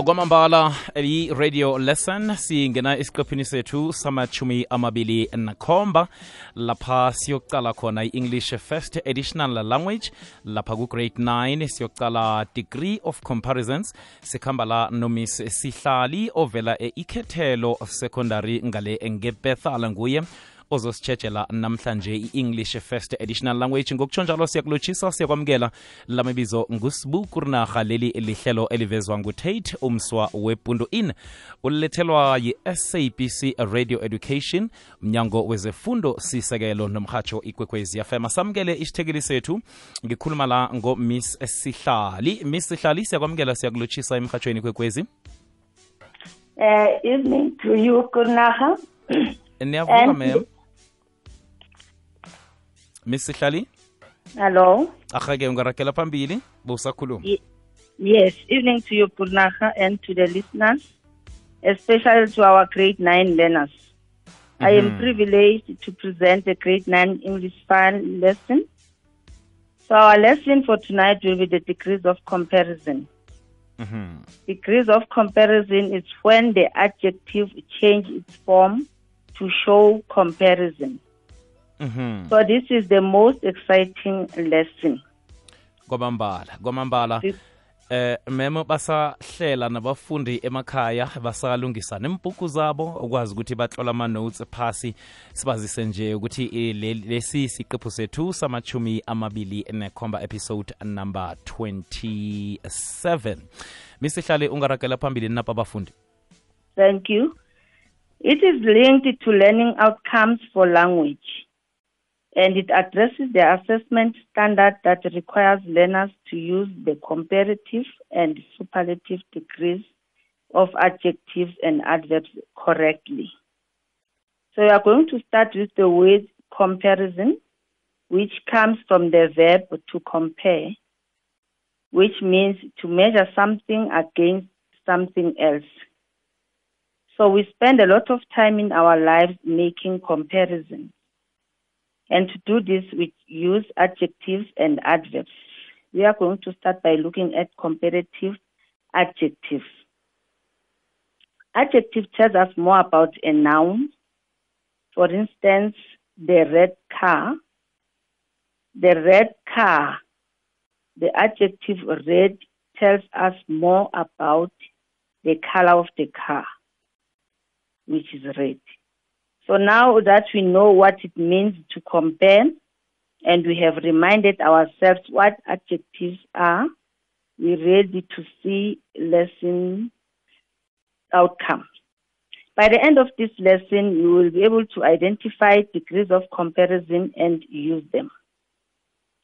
kwamambala i-radio lesson singena esiqephini sethu samachumi amabili nakhomba. Lapha siyokucala khona i-english first additional language. Lapha ku-grade 9 siyocala degree of comparisons. Sikhamba la nomis sihlali ovela e-ikhethelo secondary ngale ngebethal nguye ozositshejela namhlanje i-english first additional language. Ngokutsho njalo siyakulotshisa siyakwamukela lamabizo ngusibu kurinarha leli lihlelo elivezwa ngutate umswa wepundo in ulethelwa yi-sabc radio education mnyango wezefundo sisekelo nomhatsho ikwekwezi yafema samukele isithekeli sethu. Ngikhuluma la ngomiss sihlali. Miss sihlali siyakwamukela siyakulotshisa emhatshweni ikwekwezi. Uh, evening to you, Kurnaha. niyavuka mem miss sihlali Hello. ahake ungarakela phambili busakhuluma Yes, evening to you, Kurnaha, and to the listeners, especially to our grade 9 learners. I am Mhm. privileged to present the grade 9 English file lesson. So, our lesson for tonight will be the degrees of comparison. Mhm. Degrees of comparison is when the adjective change its form to show comparison. Mhm. So, this is the most exciting lesson. kwamambala kwamambala eh memo basahlela nabafundi emakhaya basalungisa nemphuku zabo ukwazi ukuthi batlola ama-notes phasi sibazise nje ukuthi eh, le- lesi siqephu sethu samachumi amabili nekhomba episode number 27 misihlale ungarakela phambili napa abafundi Thank you. It is linked to learning outcomes for language, and it addresses the assessment standard that requires learners to use the comparative and superlative degrees of adjectives and adverbs correctly. So we are going to start with the word comparison, which comes from the verb to compare, which means to measure something against something else. So we spend a lot of time in our lives making comparisons. And to do this, we use adjectives and adverbs. We are going to start by looking at comparative adjectives. Adjective tells us more about a noun. For instance, the red car. The red car. The adjective red tells us more about the color of the car which is red. So now that we know what it means to compare and we have reminded ourselves what adjectives are, we're ready to see lesson outcome. By the end of this lesson, you will be able to identify degrees of comparison and use them.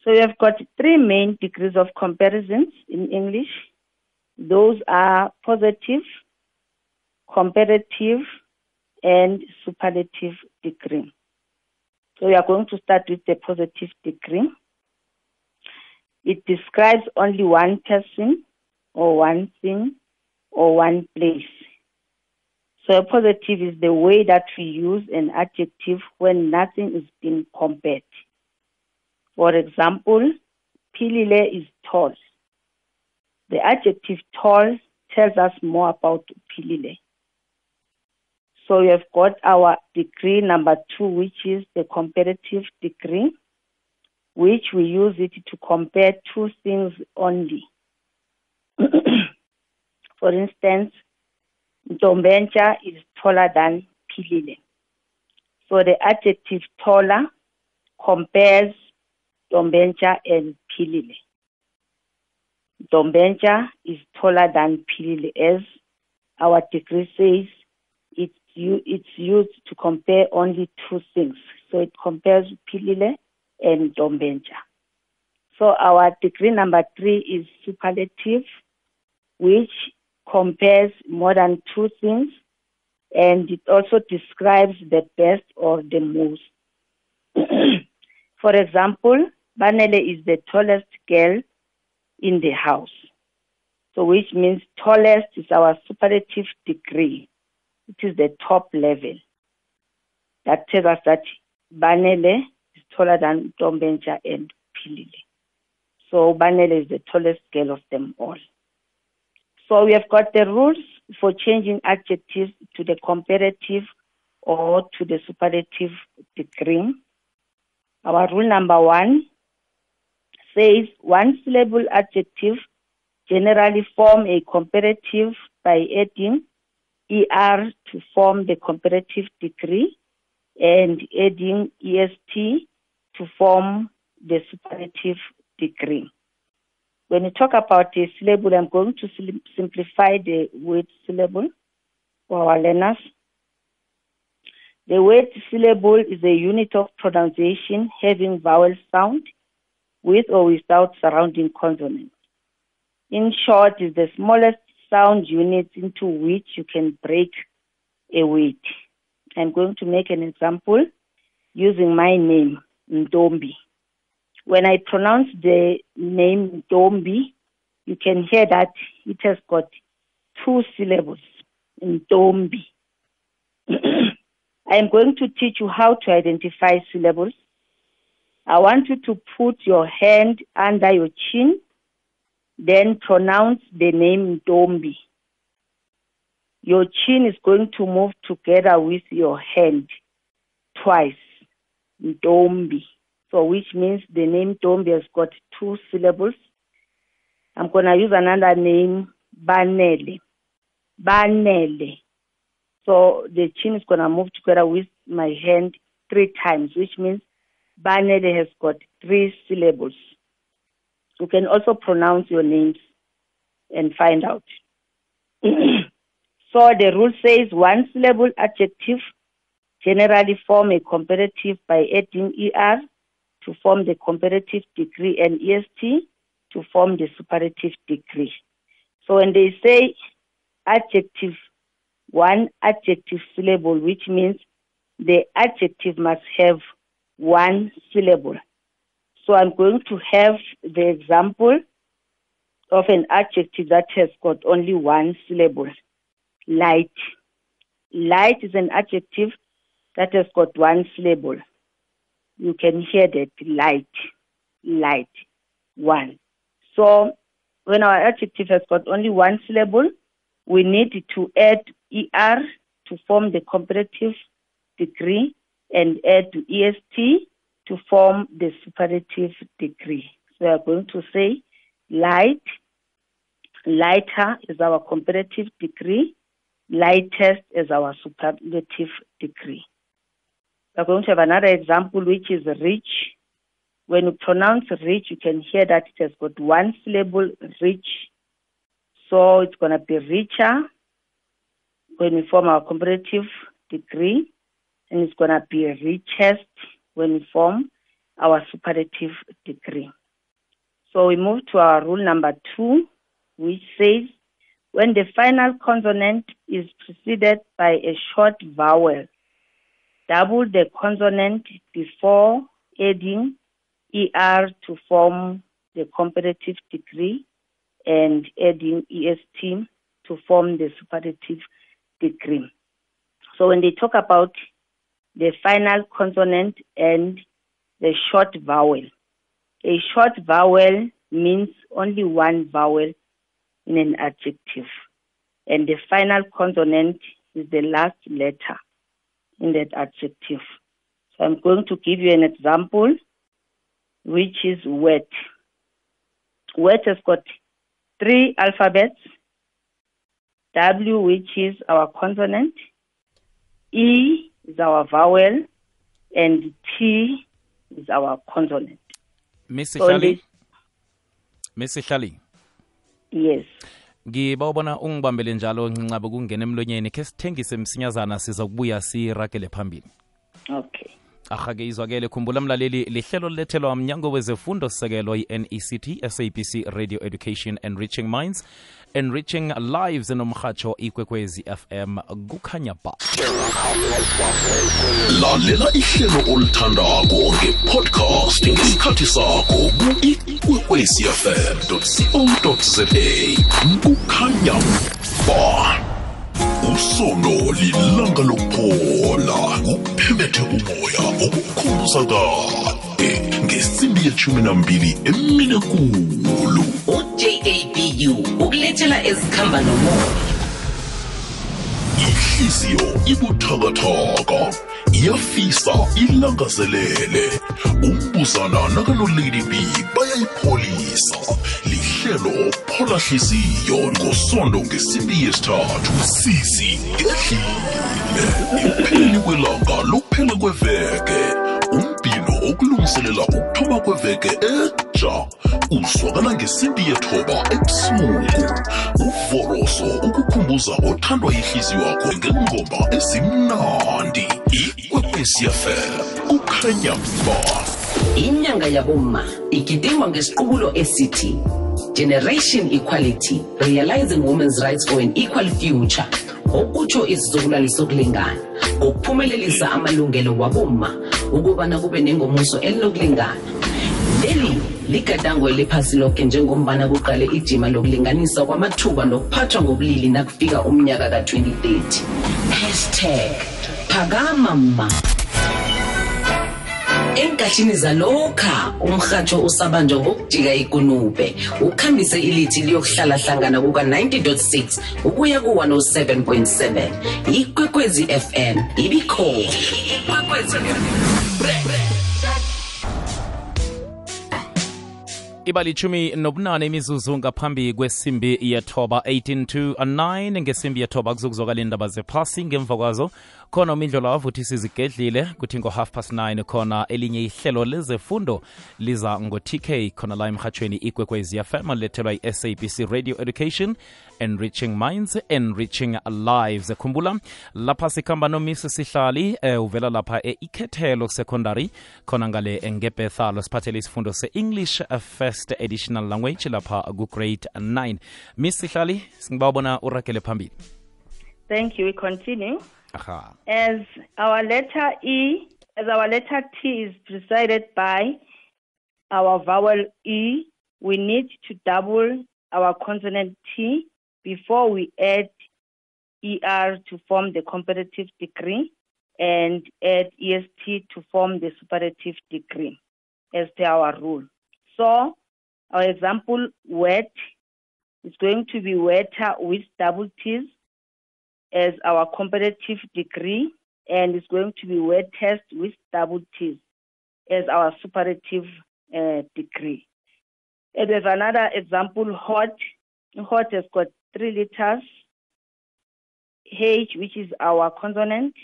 So we have got three main degrees of comparisons in English. Those are positive, comparative, and superlative degree. So we are going to start with the positive degree. It describes only one person or one thing or one place. So a positive is the way that we use an adjective when nothing is being compared. For example, Pilile is tall. The adjective tall tells us more about Pilile. So we have got our degree number two, which is the comparative degree, which we use it to compare two things only. For instance, Ntombencha is taller than Pilile. So the adjective taller compares Ntombencha and Pilile. Ntombencha is taller than Pilile, as our degree says it's used to compare only two things. So it compares Pilile and Dombenja. So our degree number three is superlative, which compares more than two things, and it also describes the best or the most. For example, Banele is the tallest girl in the house. So which means tallest is our superlative degree it is the top level. That tells us that Banele is taller than Dombenja and Pilile. So Banele is the tallest girl of them all. So we have got the rules for changing adjectives to the comparative or to the superlative degree. Our rule number one says one syllable adjective generally form a comparative by adding ER to form the comparative degree and adding EST to form the superlative degree. When we talk about a syllable, I'm going to simplify the word syllable for our learners. The word syllable is a unit of pronunciation having vowel sound with or without surrounding consonants. In short, is the smallest sound units into which you can break a word. I'm going to make an example using my name, Ndombi. When I pronounce the name Ndombi, you can hear that it has got two syllables, Ndombi. I am going to teach you how to identify syllables. I want you to put your hand under your chin, then pronounce the name Dombi. Your chin is going to move together with your hand twice, Dombi. So which means the name Dombi has got two syllables. I'm going to use another name, Banele. Banele. So the chin is going to move together with my hand three times, which means Banele has got three syllables. You can also pronounce your names and find out. so the rule says one syllable adjective generally form a comparative by adding ER to form the comparative degree and EST to form the superlative degree. So when they say adjective, one adjective syllable, which means the adjective must have one syllable. So I'm going to have the example of an adjective that has got only one syllable. Light. Light is an adjective that has got one syllable. You can hear that light, light, one. So when our adjective has got only one syllable, we need to add ER to form the comparative degree and add to EST to form the superlative degree. So we are going to say light, lighter is our comparative degree, lightest is our superlative degree. We're going to have another example, which is rich. When you pronounce rich, you can hear that it has got one syllable, rich. So it's going to be richer when we form our comparative degree, and it's going to be richest when we form our superlative degree. So we move to our rule number two, which says when the final consonant is preceded by a short vowel, double the consonant before adding ER to form the comparative degree and adding EST to form the superlative degree. So when they talk about the final consonant and the short vowel, a short vowel means only one vowel in an adjective, and the final consonant is the last letter in that adjective. So I'm going to give you an example, which is wet. Wet has got three alphabets. W, which is our consonant. E is our vowel. And T is our consonant. Miss So Hlali, this- Miss Hlali. Yes. ngibawubona ungibambele njalo ncabe kungena emlonyeni khe sithengise msinyazana siza kubuya siragele phambili Okay. ahake izwakele khumbula mlaleli lihlelo lilethelwa mnyango wezefundo sisekelo i-nect sabc radio education enriching minds enriching lives nomrhatsho ikwekwezi fm kukhanya ba lalela ihlelo olithandako ngepodcast ngesikhathi sakho ku-ikwekwecfm co za kukhanya ba usono lilanga lokuphola kuphemethe umoya okukhumbuza kade ngesimbi yeshumi nambili emine kulu ujabu ukuletha sikulethela ezikhamba nomoya. Ihliziyo ibuthakathaka. Iyafisa ilangazelele umbuzana nakanolady b bayayipholisa. Lihlelo phola hliziyo ngosondo ngesimbi yesithathu. Sisi ngedlile ipheli kwelanga lokuphela kweveke. Umbhino okulungiselela ukuthoma kweveke etsha uzwakala ngesimbi yethoba ebusuku. Uvoroso ukukhumbuza othandwa yihliziyo yakho ngengoma ezimnandi. Ikwekwesiafm kukhanya ba inyanga yabomma igidingwa ngesiqubulo esithi generation equality realizing women's rights for an equal future. Okutsho isizukulwane sokulingana ngokuphumelelisa amalungelo wabomma ukubana kube nengomuso elinokulingana leli ligadango eliphasi lonke njengombana kuqale ijima lokulinganisa kwamathuba nokuphathwa ngobulili nakufika umnyaka ka-2030 hashtag phakama ma enkathini zalokha umrhatsho usabanjwa ngokujika ikunube. Ukhambise ilithi liyokuhlalahlangana kuka-90.6 ukuya ku-107.7 ikwekwezi fm ibikhona. Ibalitshumi nobunane imizuzu ngaphambi kwesimbi yethoba 18 to 9 ngesimbi yethoba kuzokuzwakala indaba zephasi ngemva kwazo khona umindlo avuthi sizigedlile kuthi ngo-half past 9 khona elinye ihlelo lezefundo liza ngo-tk khona la emhatshweni ikwekwezi fm lethelwa i-sabc radio education enriching minds enriching lives ekhumbula lapha sikhamba nomisi sihlali eh, uvela lapha e-ikhethelo secondary khona ngale ngebethalo siphathele isifundo se-english first additional language lapha ku-grade 9 miss sihlali singibawabona uragele phambili Thank you. We continue. Aha As our letter E, as our letter T is preceded by our vowel E, we need to double our consonant T before we add ER to form the comparative degree and add EST to form the superlative degree as per our rule. So our example wet is going to be wetter with double T's as our comparative degree and it's going to be word test with double T's as our superlative uh, degree. And there's another example, hot. Hot has got three letters. H, which is our consonant,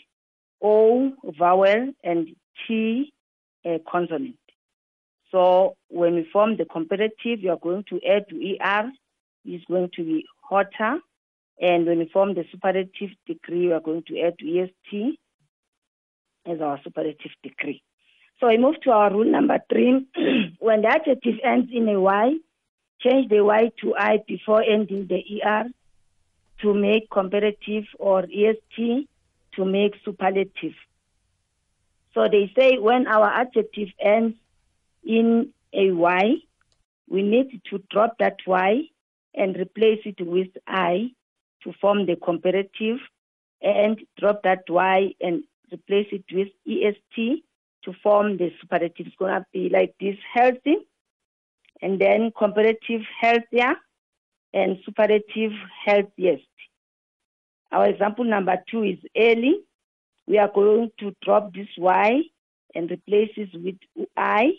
O, vowel, and T, consonant. So when we form the comparative, you are going to add to ER, is going to be hotter. And when we form the superlative degree, we are going to add EST as our superlative degree. So I move to our rule number three. when the adjective ends in a Y, change the Y to I before ending the ER to make comparative or EST to make superlative. So they say when our adjective ends in a Y, we need to drop that Y and replace it with I to form the comparative and drop that Y and replace it with EST to form the superlative. It's going to be like this healthy and then comparative healthier and superlative healthiest. Our example number two is early. We are going to drop this Y and replace it with I,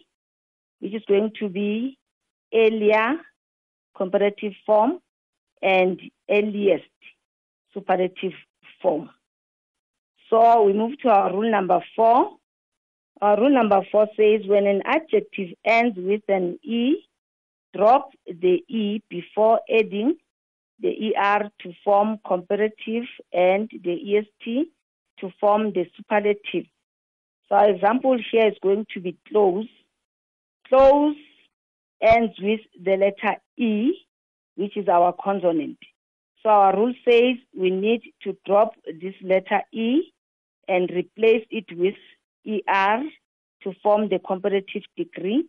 which is going to be earlier comparative form and earliest superlative form. So we move to our rule number four. Our rule number four says when an adjective ends with an E, drop the E before adding the ER to form comparative and the EST to form the superlative. So our example here is going to be close. Close ends with the letter E, which is our consonant. So our rule says we need to drop this letter E and replace it with ER to form the comparative degree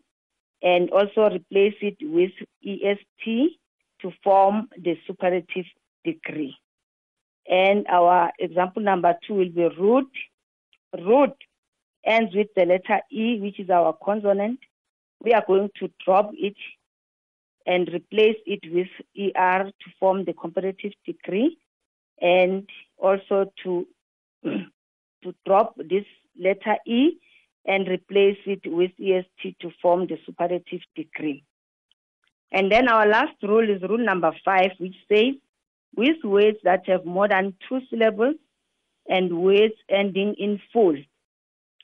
and also replace it with EST to form the superlative degree. And our example number two will be root. Root ends with the letter E, which is our consonant. We are going to drop it and replace it with ER to form the comparative degree and also to to drop this letter E and replace it with EST to form the superlative degree. And then our last rule is rule number five, which says with words that have more than two syllables and words ending in full,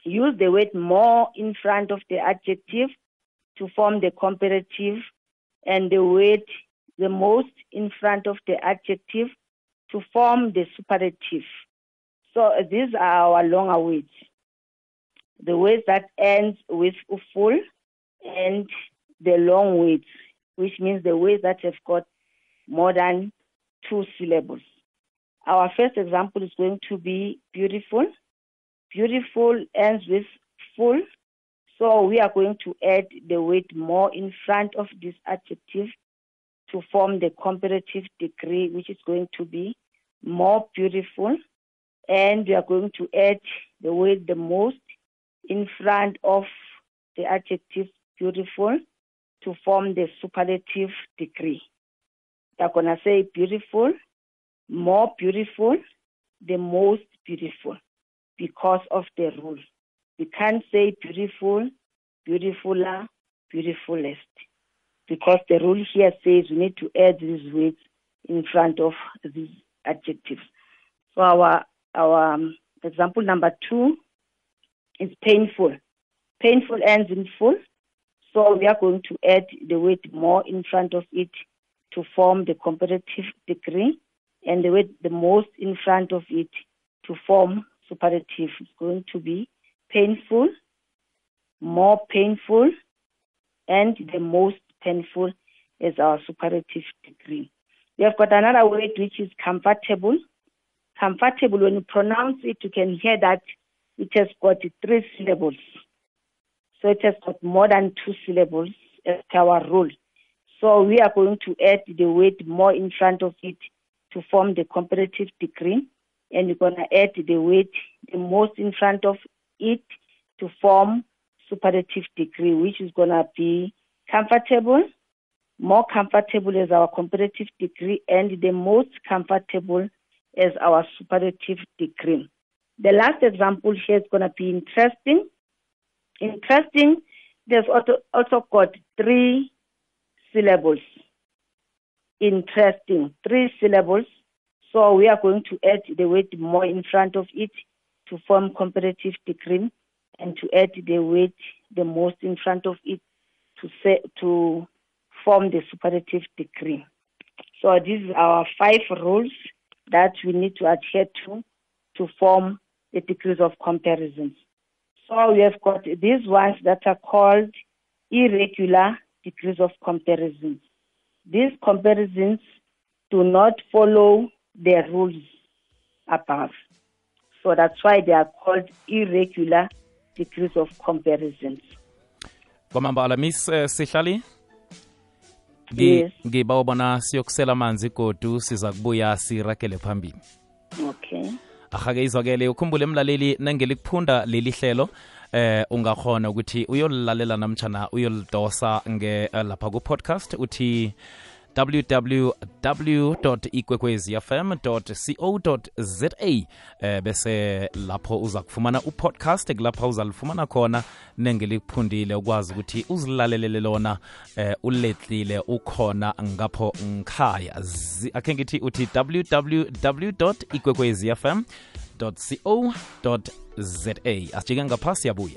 use the word more in front of the adjective to form the comparative and the word the most in front of the adjective to form the superlative. So uh, these are our longer words. The words that ends with full and the long words, which means the words that have got more than two syllables. Our first example is going to be beautiful. Beautiful ends with full. So we are going to add the word more in front of this adjective to form the comparative degree, which is going to be more beautiful. And we are going to add the word the most in front of the adjective beautiful to form the superlative degree. We're going to say beautiful, more beautiful, the most beautiful because of the rule. We can't say beautiful, beautifuler, beautifulest because the rule here says we need to add these words in front of these adjectives. So our our um, example number two is painful. Painful ends in full, so we are going to add the word more in front of it to form the comparative degree, and the word the most in front of it to form superlative. It's going to be painful, more painful, and the most painful is our superlative degree. We have got another word which is comfortable. Comfortable, when you pronounce it, you can hear that it has got three syllables. So it has got more than two syllables as our rule. So we are going to add the word more in front of it to form the comparative degree. And we're going to add the word the most in front of it to form superlative degree, which is going to be comfortable, more comfortable as our comparative degree, and the most comfortable as our superlative degree. The last example here is going to be interesting. Interesting, there's also, also got three syllables. Interesting, three syllables. So we are going to add the word more in front of it to form comparative degree and to add the word the most in front of it to say to form the superlative degree. So these are our five rules that we need to adhere to to form the degrees of comparisons. So we have got these ones that are called irregular degrees of comparisons. These comparisons do not follow the rules above. So that's why they are called irregular degrees of comparisons. kwamambala miss uh, sihlali Yes. ngiba ubona siyokusela amanzi godu siza kubuya sirakele phambili Okay. ahake izwakele ukhumbule mlaleli nangelikuphunda leli hlelo eh ungakhona ukuthi uyolilalela namtshana uyolidosa nge lapha ku-podcast uthi www.ikwekwezfm co za eh bese lapho uza kufumana upodcast kulapha uzalifumana khona nengeliphundile ukwazi ukuthi uzilalelele lona eh uletlile ukhona ngapho ngikhaya akhe ngithi uthi www.ikwekwezifm.co.za za asijike ngaphasi yabuya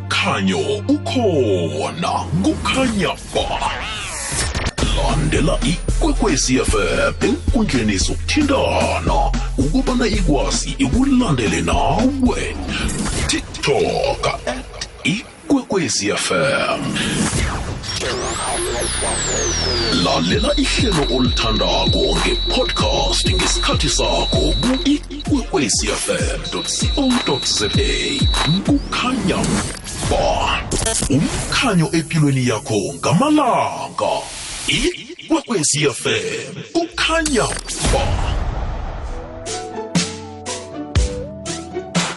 Umkhanyo ukhona kukhanya ba. Landela ikwekwezi fm enkundleni zokuthintana ukubana ikwazi ikulandele nawe. Tiktok at ikwekwezi fm lalela ihlelo olithandako ngepodcast ngesikhathi sakho ku-ikwekwecfm co za kukhanya Bomb umkhanyo empilweni yakho ngamalanga. Ikwekwezi FM ukhanya Bomb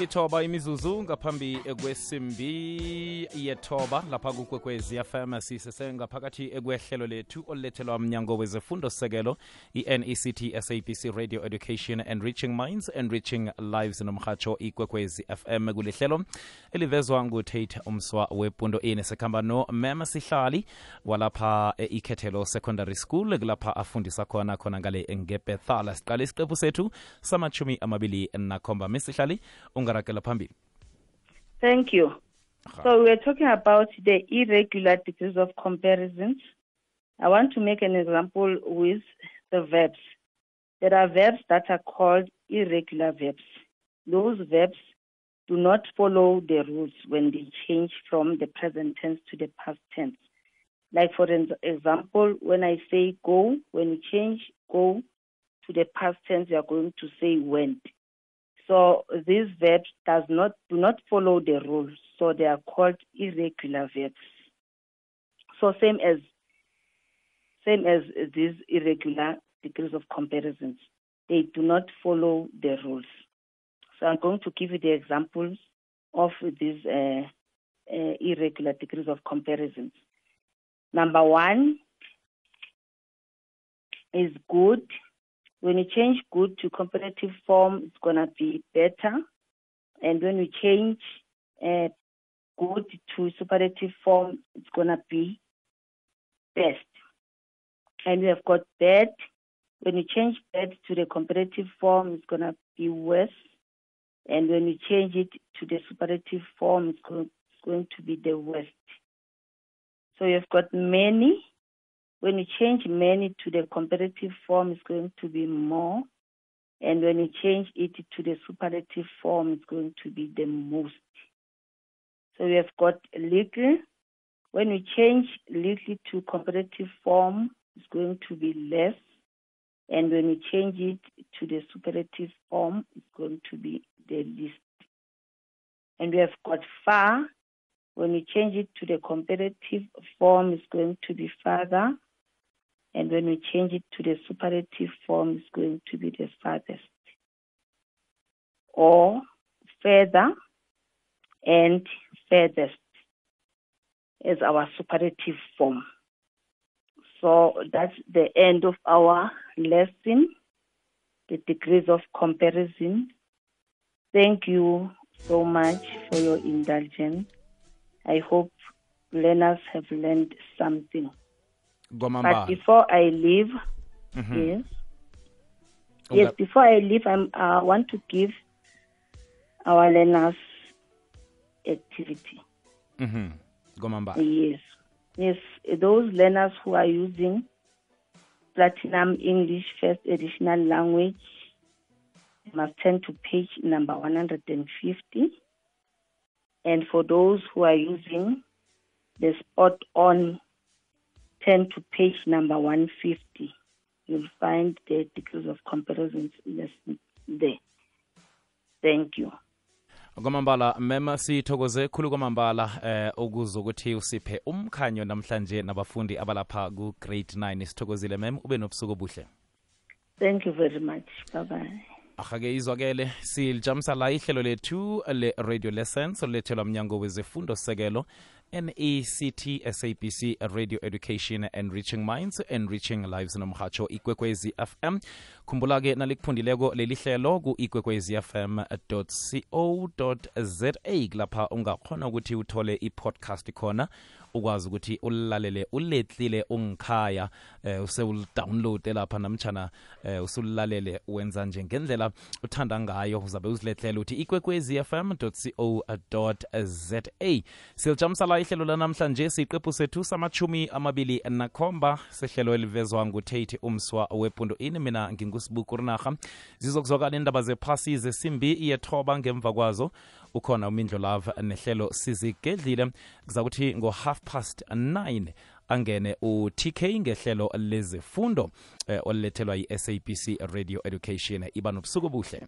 lithoba imizuzu ngaphambi kwesimbi yethoba lapha kukwekwezi fm sisesengaphakathi kwehlelo lethu olulethelwa mnyango wezefundo sekelo i-nect sabc radio education and reaching minds and reaching lives nomhatsho ikwekwezi fm kulihlelo elivezwa ngutate umswa wepundo ini sekhamba nomem sihlali walapha ikhethelo secondary school kulapha afundisa khona khona ngale ngebethala siqale isiqephu sethu samachumi amabili nakhomba. Mesihlali phambili Thank you. So we're talking about the irregular degrees of comparisons. I want to make an example with the verbs. There are verbs that are called irregular verbs. Those verbs do not follow the rules when they change from the present tense to the past tense. Like for example, when I say go, when you change go to the past tense, you are going to say went. So these verbs does not do not follow the rules, so they are called irregular verbs. So same as same as these irregular degrees of comparisons, they do not follow the rules. So I'm going to give you the examples of these uh, uh, irregular degrees of comparisons. Number one is good. When you change good to comparative form, it's going to be better. And when you change uh, good to superlative form, it's going to be best. And we have got bad. When you change bad to the comparative form, it's going to be worse. And when you change it to the superlative form, it's going, it's going to be the worst. So you've got many. When you change many to the comparative form, it's going to be more. And when you change it to the superlative form, it's going to be the most. So we have got little. When we change little to comparative form, it's going to be less. And when we change it to the superlative form, it's going to be the least. And we have got far. When we change it to the comparative form, it's going to be farther. And when we change it to the superlative form, it's going to be the farthest. Or further and furthest is our superlative form. So that's the end of our lesson, the degrees of comparison. Thank you so much for your indulgence. I hope learners have learned something. But kwamambala before I leave, Mhm. yes, Okay. yes, before I leave, I'm, I want to give our learners activity. Mhm. kwamambala Yes, yes, those learners who are using Platinum English First Additional Language must turn to page number 150. And for those who are using the spot on, turn to page number 150. You'll find the degrees of comparisons lesson there. Thank you. kwamambala mema sithokoze khulu kwamambala eh ukuzwa ukuthi usiphe umkhanyo namhlanje nabafundi abalapha ku-grade 9 sithokozile mem ube nobusuku obuhle Thank you very much. Bye bye. ahake izwakele silijamisa la ihlelo lethu le-radio lessons olulethelwa mnyango wezefundo sekelo nect sabc radio education enriching minds enriching lives nomhatsho ikwekwezi fm khumbula-ke nalikuphundileko leli hlelo ku-ikwekwezi fm co za lapha ungakhona ukuthi uthole i-podcast khona ukwazi ukuthi ulilalele uletlile ungikhaya eh, usewulidownloade lapha namtshana eh, wenza nje ngendlela uthanda ngayo. Uzabe uzilethlela uthi ikwekwezi fm co za silijamisala ihlelo lanamhlanje siqephu sethu samachumi amabili nakhomba. Sehlelo elivezwa ngutate umswa wepundo ini. Mina ngingusibuku rinarha zizokuzwakala indaba zephasi zesimbi iyethoba ngemva kwazo ukhona umindlo love nehlelo sizigedlile. Kuzakuthi ngo-half past 9 angene u-tk ngehlelo lezefundo eh, olilethelwa yi-sabc radio education. Iba nobusuku obuhle